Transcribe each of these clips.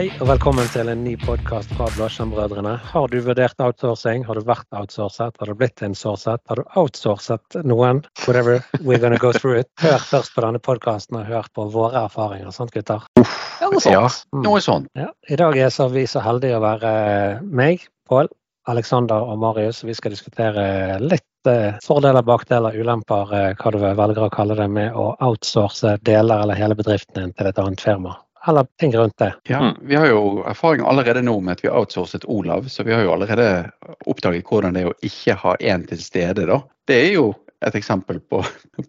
Hei og velkommen til en ny podkast fra Blåskjermbrødrene. Har du vurdert outsourcing? Har du vært outsourcet? Har du blitt insourcet? Har du outsourcet noen? Whatever, we're gonna go through it. Hør først på denne podkasten og hør på våre erfaringer, sant gutter? Ja, noe sånt. Mm. Noe sånt. Ja. I dag er så vi så heldige å være meg, Pål, Alexander og Marius. Vi skal diskutere litt eh, fordeler, bakdeler, ulemper, eh, hva du velger å kalle det, med å outsource deler eller hele bedriften din til et annet firma. Eller ting rundt det. Ja, Mm. vi har jo erfaring allerede nå med at vi har outsourcet Olav, så vi har jo allerede oppdaget hvordan det er å ikke ha én til stede. da. Det er jo et eksempel på,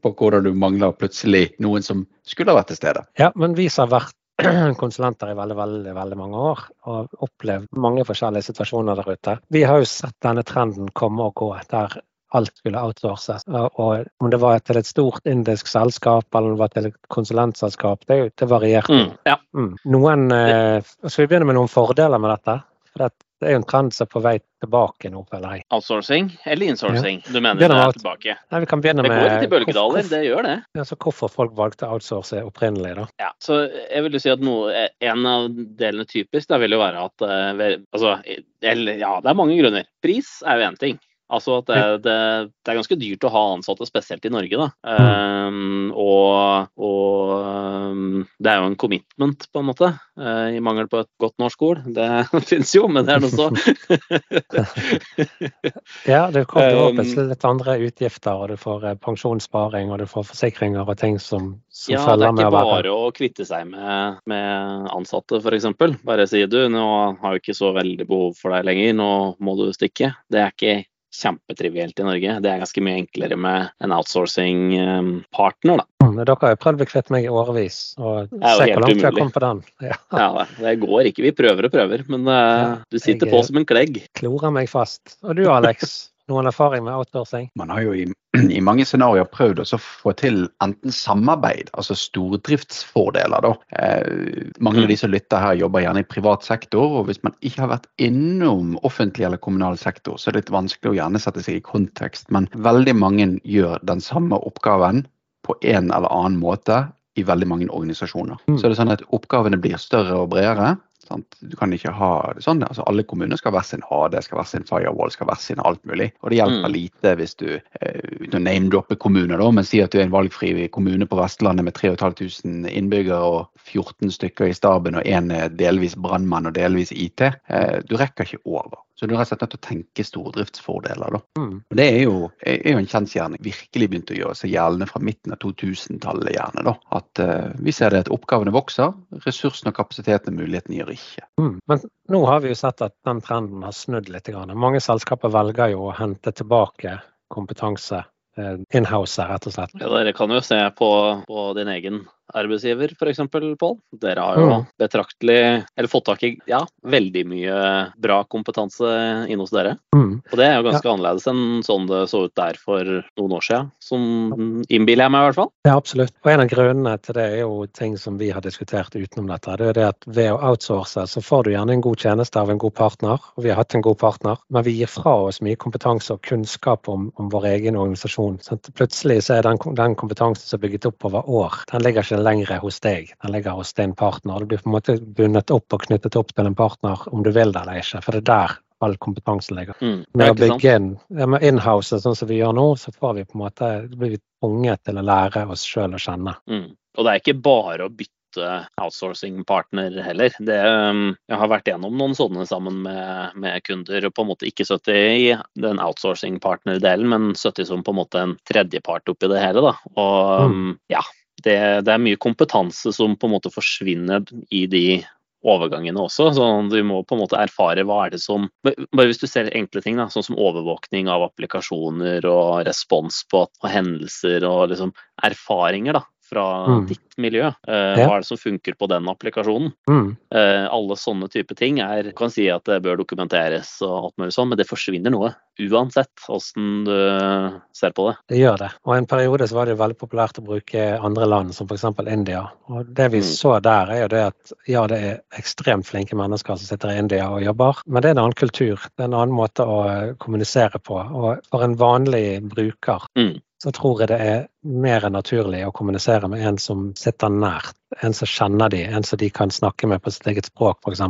på hvordan du mangler plutselig noen som skulle ha vært til stede. Ja, men vi som har vært konsulenter i veldig, veldig, veldig mange år og opplevd mange forskjellige situasjoner der ute. Vi har jo sett denne trenden komme og gå, der alt skulle outsources. Og om det var til et stort indisk selskap eller om det var til et konsulentselskap, det, det varierte. Mm, ja. Mm. Noen, eh, skal vi begynne med noen fordeler med dette? For det, det er jo en trend som er på vei tilbake nå, føler jeg. Outsourcing eller insourcing? Du mener det er tilbake? Nei, vi kan begynne Det går litt i bølgedaler, det gjør det. Ja, så hvorfor folk valgte outsource opprinnelig. da. Ja, så jeg vil jo si at noe, En av delene typisk da vil jo være at eh, altså, eller, Ja, det er mange grunner. Pris er jo én ting. Altså at det, det, det er ganske dyrt å ha ansatte, spesielt i Norge. da. Um, og, og um, det er jo en commitment, på en måte. uh, I mangel på et godt norsk ord. Det finnes jo, men det er noe så. Ja, det kommer jo plutselig litt andre utgifter, og du får eh, pensjonssparing og du får forsikringer og ting som, som Ja, det følger er med ikke å være bare å kvitte seg med, med ansatte, f.eks. Bare si du, nå har vi ikke så veldig behov for deg lenger, nå må du stikke. Det er ikke kjempetrivielt i Norge. Det er ganske mye enklere med en outsourcing-partner, da. Mm, Dere har jo prøvd å bli meg i årevis, og se hvor langt vi har kommet på den. Ja, Ja, det går ikke. Vi prøver og prøver, men uh, du sitter jeg- på som en klegg. Klorer meg fast. Og du Alex, noen erfaring med outsourcing? Man har jo i, i mange scenarioer prøvd å få til enten samarbeid, altså stordriftsfordeler. da. Eh, mange av de som lytter her jobber gjerne i privat sektor, og hvis man ikke har vært innom offentlig eller kommunal sektor, så er det litt vanskelig å gjerne sette seg i kontekst, men veldig mange gjør den samme oppgaven på en eller annen måte i veldig mange organisasjoner. Mm. Så det er sånn at oppgavene blir større og bredere. Sant? Du kan ikke ha det sånn. altså Alle kommuner skal være sin HD, skal være sin firewall, skal være sin alt mulig. Og det hjelper Mm. lite hvis du eh, uten å name-droppe kommuner, da, men si at du er en valgfri kommune på Vestlandet med 3500 innbyggere og 14 stykker i staben, og én er delvis brannmann og delvis IT. Eh, du rekker ikke over. Så du er rett og slett nødt til å tenke stordriftsfordeler. da. Mm. Og Det er jo, er jo en kjensgjerning virkelig begynt å gjøre seg gjeldende fra midten av 2000-tallet. gjerne da. At uh, Vi ser det at oppgavene vokser, ressursene og kapasiteten og mulighetene gjør ikke. Mm. Men nå har vi jo sett at den trenden har snudd litt. Grann. Mange selskaper velger jo å hente tilbake kompetanse Inhouse, in-house, rett og slett. Ja, dere kan jo se på, på din egen arbeidsgiver, f.eks., Pål. Dere har jo Mm. betraktelig, eller fått tak i ja, veldig mye bra kompetanse inne hos dere. Mm. Og det er jo ganske annerledes enn sånn det så ut der for noen år siden. Som innbiller jeg meg, i hvert fall. Ja, absolutt. Og en av grunnene til det er jo ting som vi har diskutert utenom dette. Det er det at ved å outsource så får du gjerne en god tjeneste av en god partner, og vi har hatt en god partner, men vi gir fra oss mye kompetanse og kunnskap om, om vår egen organisasjon. Så plutselig så er den, den kompetansen som er bygget opp over år, den ligger ikke lenger hos deg, den ligger hos din partner. Du blir på en måte bundet opp og knyttet opp til en partner om du vil det eller ikke, for det er der all kompetansen ligger. Mm. Med å bygge inn med in-house, sånn som vi gjør nå, så får vi på en måte, blir vi tvunget til å lære oss sjøl å kjenne. Mm. Og det er ikke bare å bytte outsourcing-partner heller. Det, um, jeg har vært gjennom noen sånne sammen med, med kunder, på en måte ikke sittet i den outsourcing-partner-delen, men sittet som på en måte en tredjepart oppi det hele. Da. Og mm. ja, det, det er mye kompetanse som på en måte forsvinner i de overgangene også. så Du må på en måte erfare hva er det som Bare hvis du ser enkle ting, da, sånn som overvåkning av applikasjoner og respons på på hendelser og liksom erfaringer da, fra Mm. ditt miljø. Eh, Ja. Hva er det som funker på den applikasjonen? Mm. Eh, alle sånne type ting er kan si at det bør dokumenteres og alt mulig sånn, men det forsvinner noe. Uansett åssen du ser på det. Det gjør det. Og en periode så var det veldig populært å bruke andre land, som f.eks. India. Og det vi Mm. så der, er jo det at ja, det er ekstremt flinke mennesker som sitter i India og jobber, men det er en annen kultur. Det er en annen måte å eh, kommunisere på. Og for en vanlig bruker Mm. Så tror jeg det er mer naturlig å kommunisere med en som sitter nært. En som kjenner de, en som de kan snakke med på sitt eget språk, f.eks.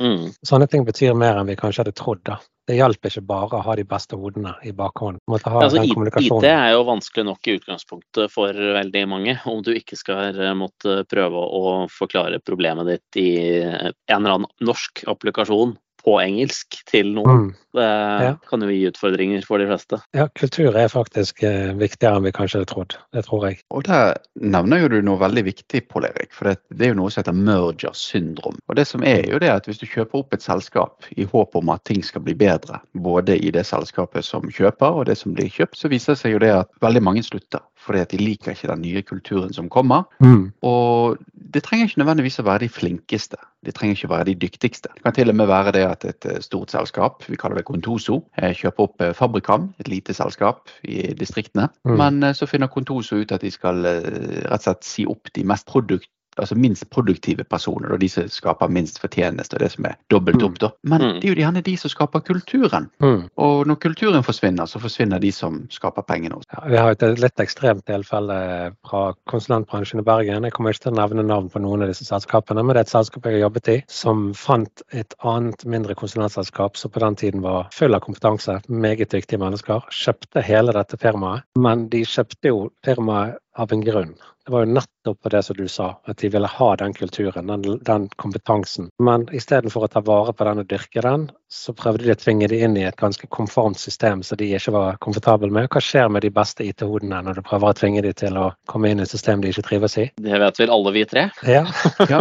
Mm. Sånne ting betyr mer enn vi kanskje hadde trodd. da. Det hjalp ikke bare å ha de beste hodene i bakhånd. Altså, IT er jo vanskelig nok i utgangspunktet for veldig mange. Om du ikke skal eh, måtte prøve å forklare problemet ditt i en eller annen norsk applikasjon på engelsk til noen. Mm. Det Ja. kan jo gi utfordringer for de fleste. Ja, kultur er faktisk eh, viktigere enn vi kanskje hadde trodd. Det tror jeg. Og der nevner jo du noe veldig viktig, Pål Erik. For det, det er jo noe som heter merger syndrom. Og det som er jo det at hvis du kjøper opp et selskap i håp om at ting skal bli bedre, både i det selskapet som kjøper og det som blir kjøpt, så viser det seg jo det at veldig mange slutter. Fordi at de liker ikke den nye kulturen som kommer. Mm. Og det trenger ikke nødvendigvis å være de flinkeste. De trenger ikke å være de dyktigste. Det kan til og med være det at et eh, stort selskap, vi kaller det Contoso, eh, kjøper opp eh, Fabrikam, et lite selskap i distriktene. Mm. Men så finner Contoso ut at de skal rett og slett si opp de mest produkt altså minst produktive personer, og de som skaper minst fortjeneste, og det som er dobbelt opp. da. Men Mm. det er jo gjerne de som skaper kulturen. Mm. Og når kulturen forsvinner, så forsvinner de som skaper pengene. også. Ja, vi har et litt ekstremt tilfelle fra konsulentbransjen i Bergen. Jeg kommer ikke til å nevne navn på noen av disse selskapene, men det er et selskap jeg har jobbet i, som fant et annet mindre konsulentselskap som på den tiden var full av kompetanse, meget dyktige mennesker, kjøpte hele dette firmaet. Men de kjøpte jo firmaet av en grunn. Det var jo nettopp det som du sa, at de ville ha den kulturen, den, den kompetansen. Men istedenfor å ta vare på den og dyrke den, så prøvde de å tvinge de inn i et ganske konformt system som de ikke var komfortable med. Hva skjer med de beste IT-hodene når du prøver å tvinge de til å komme inn i et system de ikke trives i? Det vet vel alle vi tre. Ja. Ja,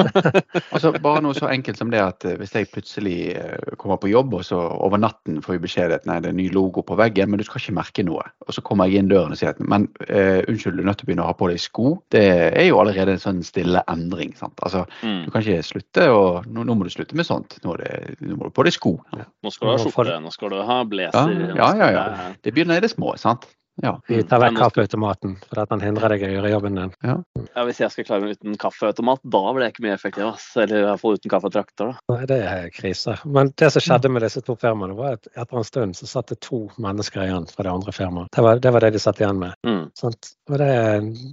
altså Bare noe så enkelt som det at eh, hvis jeg plutselig eh, kommer på jobb, og så over natten får vi beskjed at nei, det er en ny logo på veggen, men du skal ikke merke noe. Og så kommer jeg inn døren og sier at men uh, unnskyld, du er nødt til å begynne å ha på deg sko. Det er jo allerede en sånn stille endring. sant? Altså, Mm. Du kan ikke slutte og Nå, nå må du slutte med sånt. Nå, er det, nå må du på deg sko. Nå skal du ha skjorte, nå skal du ha blazer. Ja, ja, ja, ja. det- Det begynner i det små, sant? Ja. Vi tar vekk kaffeautomaten, for at den hindrer deg i å gjøre jobben din. Ja, Hvis jeg skal klare meg uten kaffeautomat, da blir jeg ikke mye effektiv. Ass. Eller i hvert fall uten kaffetraktor. da. Nei, det er krise. Men det som skjedde med disse to firmaene, var at etter en stund så satt det to mennesker igjen fra det andre firmaet. Det var det, var det de satt igjen med. Mm. Sant? Og det,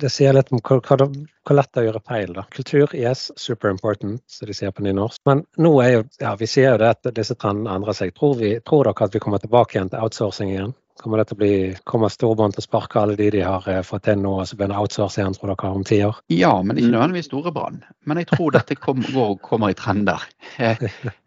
det sier litt om hvor, hvor, hvor lett det er å gjøre feil. da. Kultur, yes, super important, som de sier på nynorsk. Men nå er jo, ja, vi sier jo det at disse trendene endrer seg. Tror, vi, tror dere at vi kommer tilbake igjen til outsourcing igjen? Kommer det til å bli, kommer storbånd til å sparke alle de de har eh, fått inn nå, og så begynne å outsource igjen, tror dere, om ti år? Ja, men ikke Mm. nødvendigvis store brann. Men jeg tror dette kom, går, kommer i trender. Eh,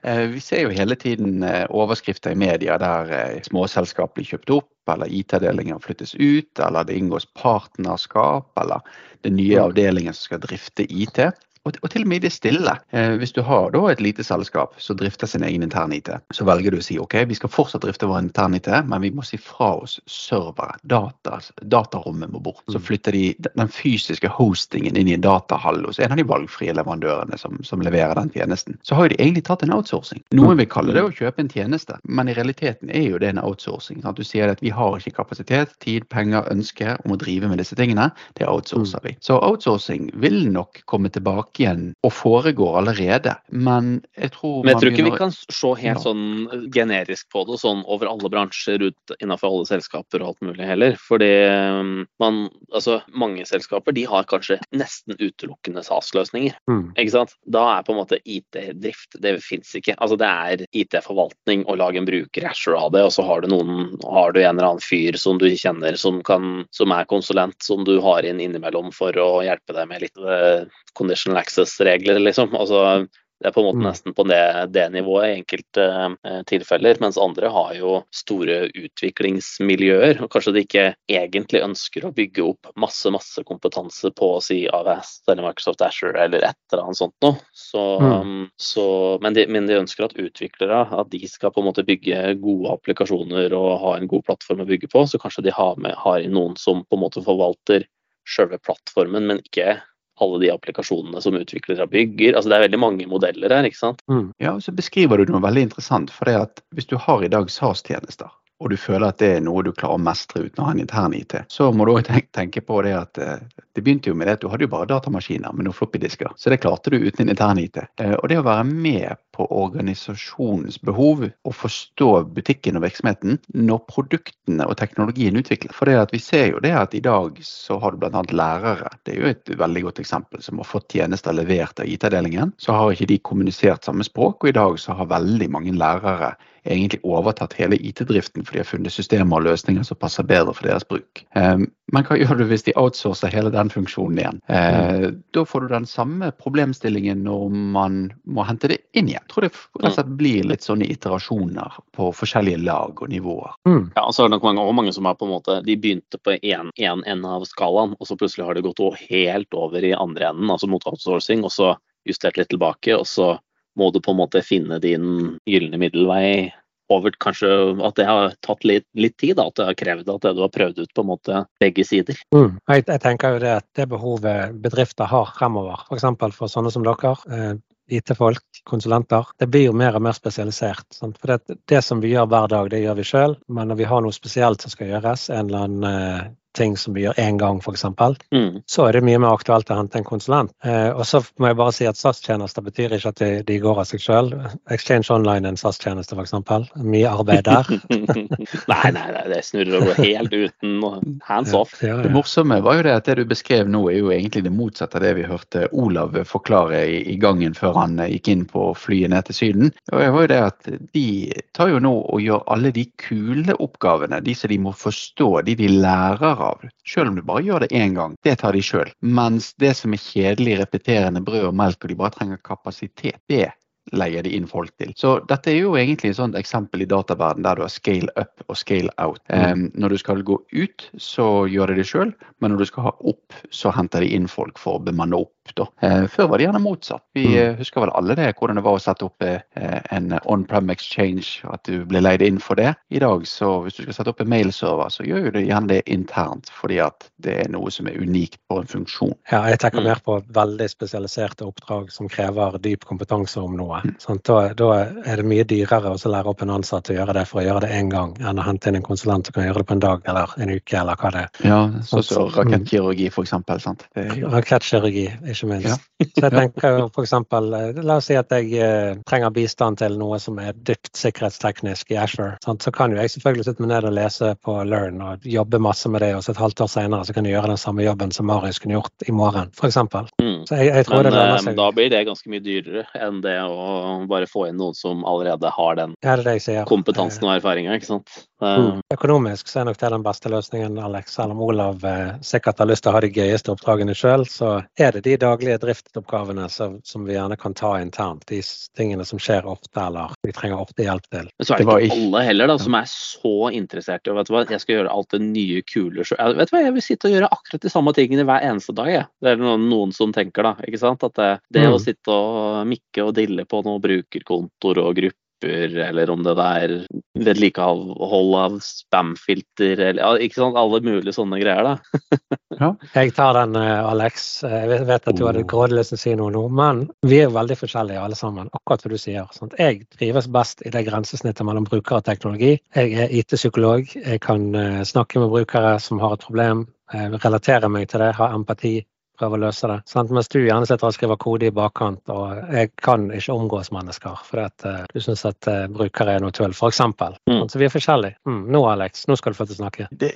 eh, vi ser jo hele tiden overskrifter i media der småselskap blir kjøpt opp, eller IT-avdelinger flyttes ut, eller det inngås partnerskap, eller det er nye avdelingen som skal drifte IT. Og, og til og med i det stille. Eh, hvis du har da et lite selskap som drifter sin egen interne IT, så velger du å si ok, vi skal fortsatt drifte vår interne IT, men vi må si fra oss servere. Data, datarommet må bort. Så Mm. flytter de den fysiske hostingen inn i en datahall hos en av de valgfrie leverandørene som, som leverer den tjenesten. Så har jo de egentlig tatt en outsourcing. Noen vil kalle det å kjøpe en tjeneste, men i realiteten er jo det en outsourcing. Sant? Du sier at vi har ikke kapasitet, tid, penger, ønske om å drive med disse tingene. Det outsourcer vi. Så outsourcing vil nok komme tilbake igjen og foregår allerede, men jeg tror Men jeg tror ikke vi kan se helt Ja. sånn generisk på det, sånn over alle bransjer ut innenfor alle selskaper og alt mulig heller. Fordi um, man, altså mange selskaper de har kanskje nesten utelukkende SAS-løsninger. Mm. Ikke sant? Da er på en måte IT-drift, det fins ikke. Altså det er IT-forvaltning å lage en bruker Asher av det, og så har du noen, har du en eller annen fyr som du kjenner som, kan, som er konsulent, som du har inn innimellom for å hjelpe deg med litt eh, conditional access-regler, liksom. Altså det er på en måte Mm. nesten på det, det nivået i enkelte eh, tilfeller, mens andre har jo store utviklingsmiljøer. og Kanskje de ikke egentlig ønsker å bygge opp masse masse kompetanse på å si AVS eller Microsoft Asher eller et eller annet sånt noe. Så, Mm. så, men, de, men de ønsker at utviklere at de skal på en måte bygge gode applikasjoner og ha en god plattform å bygge på. Så kanskje de har, med, har noen som på en måte forvalter selve plattformen, men ikke alle de applikasjonene som utviklere bygger. Altså Det er veldig mange modeller her. ikke sant? Mm. Ja, og så beskriver du noe veldig interessant. For det at hvis du har i dag SAS-tjenester, og du føler at det er noe du klarer å mestre uten å ha en intern IT, så må du òg tenke på det at eh, det begynte jo med det at du hadde jo bare datamaskiner med noen floppydisker, så det klarte du uten en intern IT. Eh, og det å være med på organisasjonens behov og forstå butikken og virksomheten når produktene og teknologien utvikles. For det at vi ser jo det at i dag så har du bl.a. lærere. Det er jo et veldig godt eksempel som har fått tjenester levert av IT-avdelingen. Så har ikke de kommunisert samme språk, og i dag så har veldig mange lærere egentlig overtatt hele IT-driften, for de har funnet systemer og løsninger som passer bedre for deres bruk. Um, men hva gjør du hvis de outsourcer hele den funksjonen igjen? Uh, mm. Da får du den samme problemstillingen når man må hente det inn igjen. Jeg tror det rett og slett blir litt sånne iterasjoner på forskjellige lag og nivåer. Mm. Ja, og så er det nok mange, mange som er på en måte, de begynte på én ende av skalaen, og så plutselig har det gått helt over i andre enden, altså mot outsourcing, og så justert litt tilbake, og så må du på en måte finne din gylne middelvei over kanskje at det har tatt litt, litt, tid, da, at det har krevd at du har prøvd ut på en måte begge sider. Mm. Jeg, jeg, tenker jo det at det behovet bedrifter har fremover, f.eks. For, for sånne som dere, eh, IT-folk, konsulenter, det blir jo mer og mer spesialisert. Sant? For det, det, som vi gjør hver dag, det gjør vi sjøl, men når vi har noe spesielt som skal gjøres, en eller annen eh, ting som vi gjør én gang, f.eks., mm. så er det mye mer aktuelt å hente en konsulent. Eh, og så må jeg bare si at SAS-tjenester betyr ikke at de, de går av seg sjøl. Exchange Online er en SAS-tjeneste, f.eks. Mye arbeid der. nei, nei, nei, det snurrer og går helt uten hands off. Ja, ja, ja. Det morsomme var jo det at det du beskrev nå, er jo egentlig det motsatte av det vi hørte Olav forklare i, i gangen før han eh, gikk inn på flyet ned til Syden. Og det var jo det at De tar jo nå og gjør alle de kule oppgavene, de som de må forstå, de de lærer av. Selv om du bare gjør det én gang. Det tar de sjøl. Mens det som er kjedelig, repeterende brød og melk, og de bare trenger kapasitet, det leier de inn folk til. Så dette er jo egentlig et sånt eksempel i dataverden der du har scale up og scale out. Um, når du skal gå ut, så gjør de det sjøl, men når du skal ha opp, så henter de inn folk for å bemanne opp da. Eh, før var det gjerne motsatt. Vi mm. Eh, husker vel alle det, hvordan det var å sette opp eh, en on-prem exchange, at du ble leid inn for det. I dag, så hvis du skal sette opp en mailserver, så gjør du gjerne det internt, fordi at det er noe som er unikt på en funksjon. Ja, jeg tenker mm. mer på veldig spesialiserte oppdrag som krever dyp kompetanse om noe. Sånn, Da, da, er det mye dyrere å lære opp en ansatt å gjøre det for å gjøre det én gang, enn å hente inn en konsulent som kan gjøre det på en dag eller en uke, eller hva det er. Ja, sånn som så, rakettkirurgi, f.eks. Rakettkirurgi ikke minst. Ja. så jeg tenker jo f.eks. Eh, la oss si at jeg eh, trenger bistand til noe som er dypt sikkerhetsteknisk i Ashore. Sant? Så kan jo jeg selvfølgelig sitte meg ned og lese på Learn og jobbe masse med det, og så et halvt år senere så kan jeg gjøre den samme jobben som Marius kunne gjort i morgen, f.eks. Mm. Så jeg, jeg tror Men, det lønner eh, seg. Da blir det ganske mye dyrere enn det å bare få inn noen som allerede har den ja, det det kompetansen og erfaringa, ikke sant. Mm. Økonomisk så er nok det den beste løsningen, Alex. Selv om Olav eh, sikkert har lyst til å ha de gøyeste oppdragene sjøl, så er det de daglige driftsoppgavene som, som, vi gjerne kan ta internt. De tingene som skjer ofte, eller vi trenger ofte hjelp til. Men så er det, ikke alle heller da, som er så interessert i vet du hva, jeg skal gjøre alt det nye, kule sjøl. Vet du hva, jeg vil sitte og gjøre akkurat de samme tingene hver eneste dag. Jeg. Det er noen, noen, som tenker, da. ikke sant? At det, det mm. å sitte og mikke og dille på noen brukerkontoer og grupper eller om det er vedlikehold av spamfilter, eller ikke sant, alle mulige sånne greier, da. ja. Jeg tar den, eh, Alex. Jeg vet at du hadde grådig til å si noe nå, men vi er jo veldig forskjellige alle sammen, akkurat hva du sier. Sant? Jeg trives best i det grensesnittet mellom bruker og teknologi. Jeg er IT-psykolog. Jeg kan eh, snakke med brukere som har et problem, relatere meg til det, ha empati prøve å løse det. Sant? Mens du gjerne sitter og skriver kode i bakkant, og jeg kan ikke omgås mennesker fordi at uh, du syns at uh, brukere er noe tull, f.eks. Mm. Så vi er forskjellige. Mm. Nå, Alex, nå skal du få til å snakke. Det,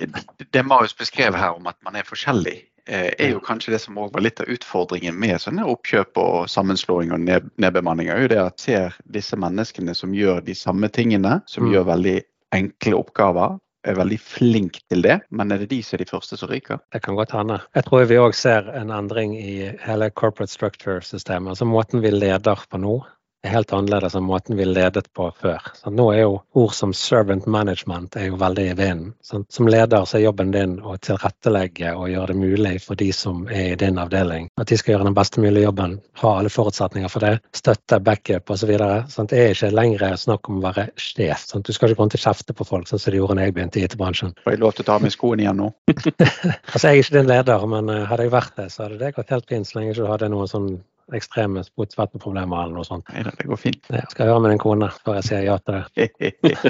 det Marius beskrev her om at man er forskjellig, eh, er jo kanskje det som var litt av utfordringen med sånne oppkjøp og sammenslåing og ned, nedbemanninger, er jo det at ser disse menneskene som gjør de samme tingene, som mm. gjør veldig enkle oppgaver, er veldig flink til det, men er det de som er de første som ryker? Det kan godt hende. Jeg tror vi òg ser en endring i hele corporate structure-systemet. Altså måten vi leder på nå, er helt annerledes enn måten vi ledet på før. Så nå er jo ord som servant management er jo veldig i vinden. Som leder så er jobben din å tilrettelegge og gjøre det mulig for de som er i din avdeling, at de skal gjøre den beste mulige jobben, ha alle forutsetninger for det, støtte, backup osv. Det er ikke lenger snakk om å være sjef. Sant? Du skal ikke gå til å kjefte på folk sånn som de gjorde da jeg begynte i IT-bransjen. Får jeg lov til å ta av meg skoene igjen nå? altså, jeg er ikke din leder, men eh, hadde jeg vært det, så hadde det gått helt fint så lenge du hadde noen sånn ekstreme fotsvetteproblemer eller noe sånt. Nei, det går fint. Det skal jeg høre med din kone før jeg sier ja til det.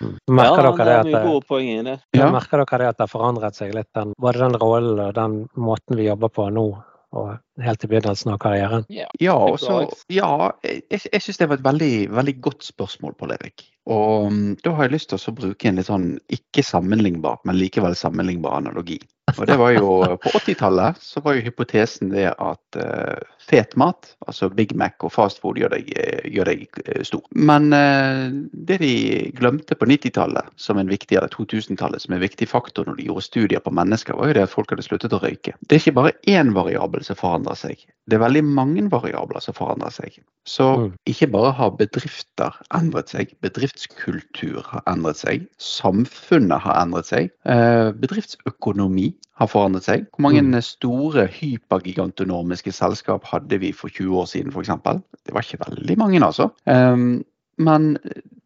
Ja, Merker det dere er det mye at gode poeng i det. Ja. merker dere det at det har forandret seg litt, den, både den rollen og den måten vi jobber på nå, og helt i begynnelsen av karrieren? Ja. Ja, Tenk og så- Alex. ja jeg, jeg syns det var et veldig, veldig godt spørsmål, Pål Erik. Og mm, da har jeg lyst til å bruke en litt sånn ikke sammenlignbar, men likevel sammenlignbar analogi. Og det var jo På 80-tallet så var jo hypotesen det at eh, fet mat, altså Big Mac og fast food, gjør deg, gjør deg eh, stor. Men eh, det de glemte på 90-tallet som en viktig, eller 2000-tallet som en viktig faktor når de gjorde studier på mennesker, var jo det at folk hadde sluttet å røyke. Det er ikke bare én variabel som forandrer seg. Det er veldig mange variabler som forandrer seg. Så Mm. ikke bare har bedrifter endret seg, bedriftskultur har endret seg, samfunnet har endret seg, eh, bedriftsøkonomi har forandret seg. Hvor mange Mm. store hypergigantonomiske selskap hadde vi for 20 år siden f.eks.? Det var ikke veldig mange, altså. Um, men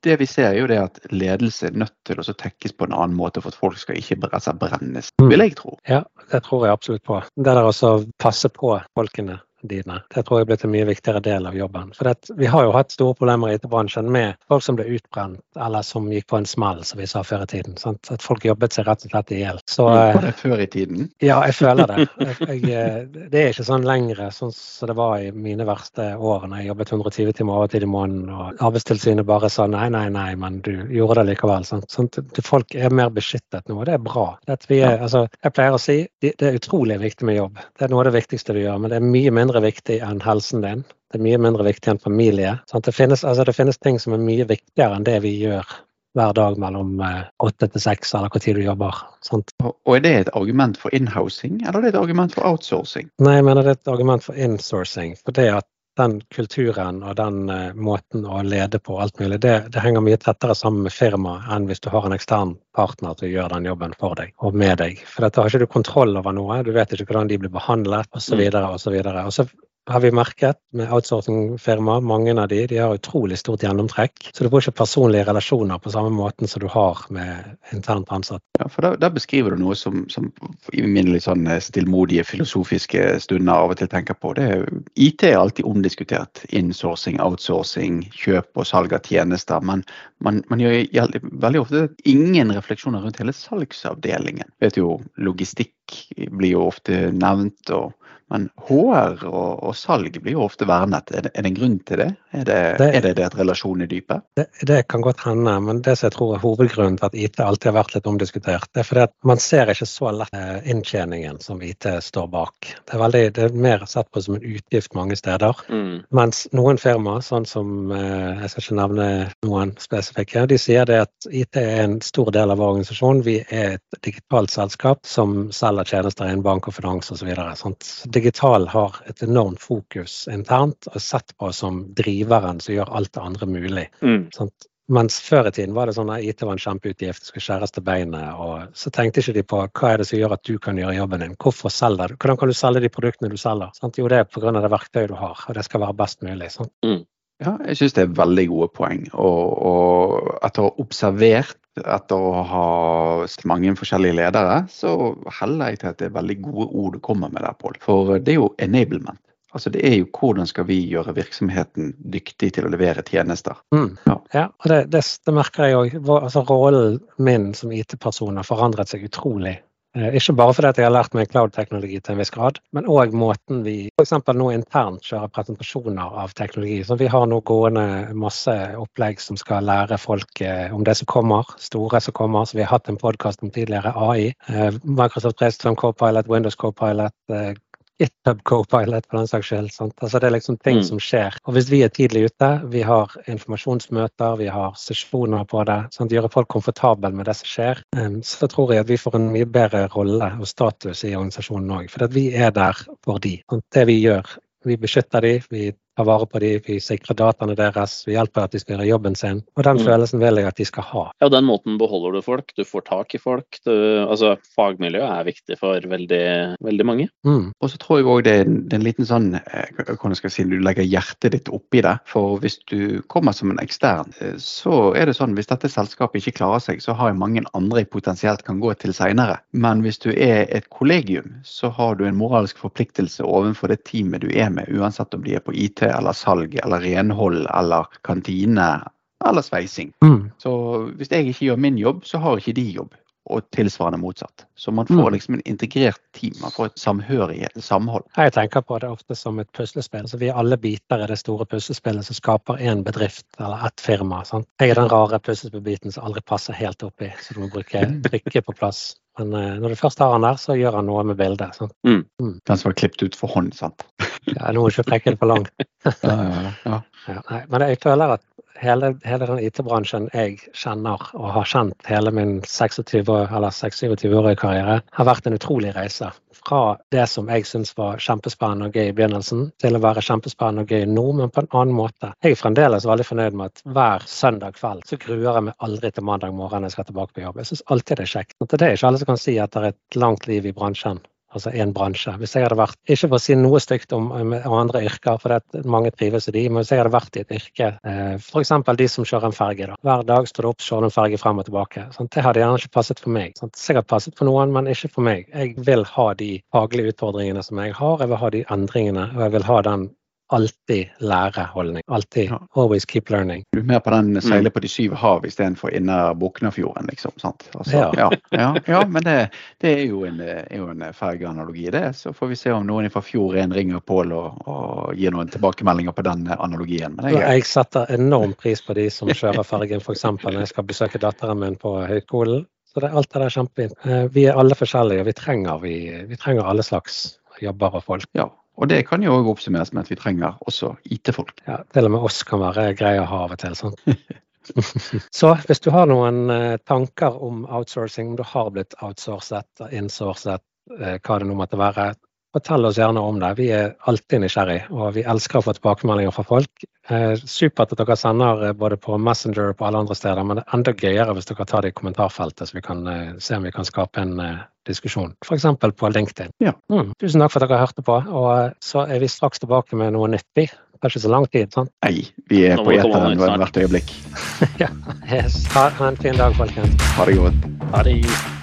det vi ser er jo det at ledelse er nødt til å tekkes på en annen måte for at folk skal ikke slett brennes, Mm. vil jeg tro. Ja, det tror jeg absolutt på. Det der å passe på folkene dine, det tror jeg er blitt en mye viktigere del av jobben. For det, vi har jo hatt store problemer i IT-bransjen med folk som ble utbrent, eller som gikk på en smell, som vi sa før i tiden. Sant? At folk jobbet seg rett og slett i hjel. Så Var eh, det før i tiden? ja, jeg føler det. Jeg, jeg, det er ikke sånn lenger sånn som det var i mine verste år når jeg jobbet 120 timer overtid i måneden, og Arbeidstilsynet bare sa nei, nei, nei, men du gjorde det likevel. Sant? Sånn, folk er mer beskyttet nå, og det er bra. Er, altså, jeg pleier å si det, det er utrolig viktig med jobb. Det er noe av det viktigste du gjør, men det er mye mindre viktig enn helsen din. Det er mye mindre viktig enn familie. Det, finnes, altså, det finnes ting som er mye viktigere enn det vi gjør hver dag mellom eh, åtte til seks, eller hvor tid du jobber. Sant? Og er det et argument for inhousing, eller er det et argument for outsourcing? Nei, jeg mener det er et argument for insourcing. For det at den kulturen og den uh, måten å lede på, alt mulig, det, det henger mye tettere sammen med firmaet enn hvis du har en ekstern partner til å gjøre den jobben for deg og med deg. For dette har ikke du kontroll over noe, du vet ikke hvordan de blir behandlet osv. osv. Og så har vi merket med outsourcingfirma. mange av de, de har utrolig stort gjennomtrekk. Så du får ikke personlige relasjoner på samme måten som du har med internt ansatte. Ja, for der, der beskriver du noe som, som i mine litt sånn stillmodige filosofiske stunder av og til tenker på. Det er, IT er alltid omdiskutert. Insourcing, outsourcing, kjøp og salg av tjenester. Men man, man gjør veldig ofte ingen refleksjoner rundt hele salgsavdelingen. Vet jo, Logistikk blir jo ofte nevnt. og men HR og, og salg blir jo ofte vernet. Er det, er det en grunn til det? Er det, Det- er det det at relasjonen er dype? Det, det kan godt hende, men det som jeg tror er hovedgrunnen til at IT alltid har vært litt omdiskutert, det er fordi at man ser ikke så lett eh, inntjeningen som IT står bak. Det er, veldig, det er mer sett på som en utgift mange steder. Mm. Mens noen firmaer, sånn som eh, jeg skal ikke nevne noen spesifikke, de sier det at IT er en stor del av vår organisasjon. Vi er et digitalt selskap som selger tjenester innen bank og finans osv. Digital har et enormt fokus internt og sett på som driveren som gjør alt det andre mulig. Mm. Sant? Mens før i tiden var det sånn at IT var en kjempeutgift, skulle skjæres til beinet. Og så tenkte ikke de på hva er det som gjør at du kan gjøre jobben din. Hvorfor selger du? Hvordan kan du selge de produktene du selger? Sant? Jo, det er pga. det verktøyet du har, og det skal være best mulig. Sant? Ja, jeg syns det er veldig gode poeng. Og, og etter å ha observert, etter å ha sett mange forskjellige ledere, så heller jeg til at det er veldig gode ord du kommer med der, Pål. For det er jo enablement. Altså Det er jo hvordan skal vi gjøre virksomheten dyktig til å levere tjenester. Mm. Ja. Ja, og det, det, det merker jeg òg. Altså, rollen min som IT-person har forandret seg utrolig. Eh, ikke bare fordi at jeg har lært meg cloud-teknologi til en viss grad, men òg måten vi f.eks. nå internt kjører presentasjoner av teknologi. Så vi har nå gående masse opplegg som skal lære folk eh, om det som kommer, store som kommer. Så vi har hatt en podkast om tidligere AI. Eh, Microsoft 365 Copilot, Windows Copilot. Eh, GitHub Copilot for den saks skyld. Altså det er liksom ting Mm. som skjer. Og hvis vi er tidlig ute, vi har informasjonsmøter, vi har sesjoner på det, sant? gjøre folk komfortable med det som skjer, em, så tror jeg at vi får en mye bedre rolle og status i organisasjonen òg. For vi er der for de. Det vi gjør, vi beskytter de, vi tar vare på de, vi sikrer dataene deres, vi hjelper at de skal gjøre jobben sin. Og den Mm. følelsen vil jeg at de skal ha. Ja, den måten beholder du folk, du får tak i folk. Du, altså, fagmiljøet er viktig for veldig, veldig mange. Mm. Og så tror jeg òg det, det er en liten sånn eh, hvordan skal jeg si, Du legger hjertet ditt oppi det. For hvis du kommer som en ekstern, eh, så er det sånn hvis dette selskapet ikke klarer seg, så har jeg mange andre jeg potensielt kan gå til seinere. Men hvis du er et kollegium, så har du en moralsk forpliktelse overfor det teamet du er med, uansett om de er på IT eller salg eller renhold eller kantine eller sveising. Mm. Så hvis jeg ikke gjør min jobb, så har ikke de jobb. Og tilsvarende motsatt. Så man får Mm. liksom en integrert team. Man får et samhørighet, et samhold. Jeg tenker på det ofte som et puslespill. Så vi er alle biter i det store puslespillet som skaper én bedrift eller ett firma. Sant? Jeg er den rare puslespillbiten som aldri passer helt oppi, så du må bruke brikker på plass. Men eh, når du først har han der, så gjør han noe med bildet. Sant? Den som var klippet ut for hånd, sant. Ja, nå må ikke trekke det for langt. Ja, ja, ja. Ja, nei, men jeg føler at hele, hele den IT-bransjen jeg kjenner og har kjent hele min 26 år, eller 26-årige karriere, har vært en utrolig reise. Fra det som jeg syns var kjempespennende og gøy i begynnelsen, til å være kjempespennende og gøy nå, men på en annen måte. Jeg er fremdeles veldig fornøyd med at hver søndag kveld så gruer jeg meg aldri til mandag morgen jeg skal tilbake på jobb. Jeg syns alltid det er kjekt. Det er ikke alle som kan si at det er et langt liv i bransjen altså en bransje. Hvis jeg hadde vært, ikke for å si noe stygt om, om andre yrker, for det er mange trives i de, men hvis jeg hadde vært i et yrke, eh, f.eks. de som kjører en ferge. da. Hver dag står det opp, kjører en ferge frem og tilbake. Sant? Det hadde gjerne ikke passet for meg. Sant? Sikkert passet for noen, men ikke for meg. Jeg vil ha de faglige utfordringene som jeg har, jeg vil ha de endringene, og jeg vil ha den alltid lære-holdning. Alltid Ja. always keep learning. Du er mer på den seile på de syv hav istedenfor inne Boknafjorden, liksom. sant? Altså, Ja. ja. Ja, ja, men det, det er jo en, er jo en fergeanalogi, det. Så får vi se om noen fra Fjord1 ringer Pål og, og gir noen tilbakemeldinger på den analogien. Men jeg, Jeg setter enorm pris på de som kjører fergen, f.eks. når jeg skal besøke datteren min på høyskolen. Så det, alt det der er kjempefint. Eh, Vi er alle forskjellige, og vi trenger, vi, vi trenger alle slags jobber og folk. ja. Og det kan jo òg oppsummeres med at vi trenger også IT-folk. Ja, til og med oss kan være greie å ha av og til. sånn. Så hvis du har noen eh, tanker om outsourcing, om du har blitt outsourcet, insourcet, eh, hva det nå måtte være, fortell oss gjerne om det. Vi er alltid nysgjerrig, og vi elsker å få tilbakemeldinger fra folk. Eh, supert at dere sender både på Messenger og på alle andre steder, men det er enda gøyere hvis dere tar det i kommentarfeltet, så vi kan se om vi kan skape en diskusjon. F.eks. på LinkedIn. Ja. Mm. Tusen takk for at dere hørte på, og eh, så er vi straks tilbake med noe nyttig. Det er ikke så lang tid. sant? Nei, vi er på det komme eteren hvert øyeblikk. Ja. Yes. Ha ha en fin dag, folkens. Ha det godt. Ha det.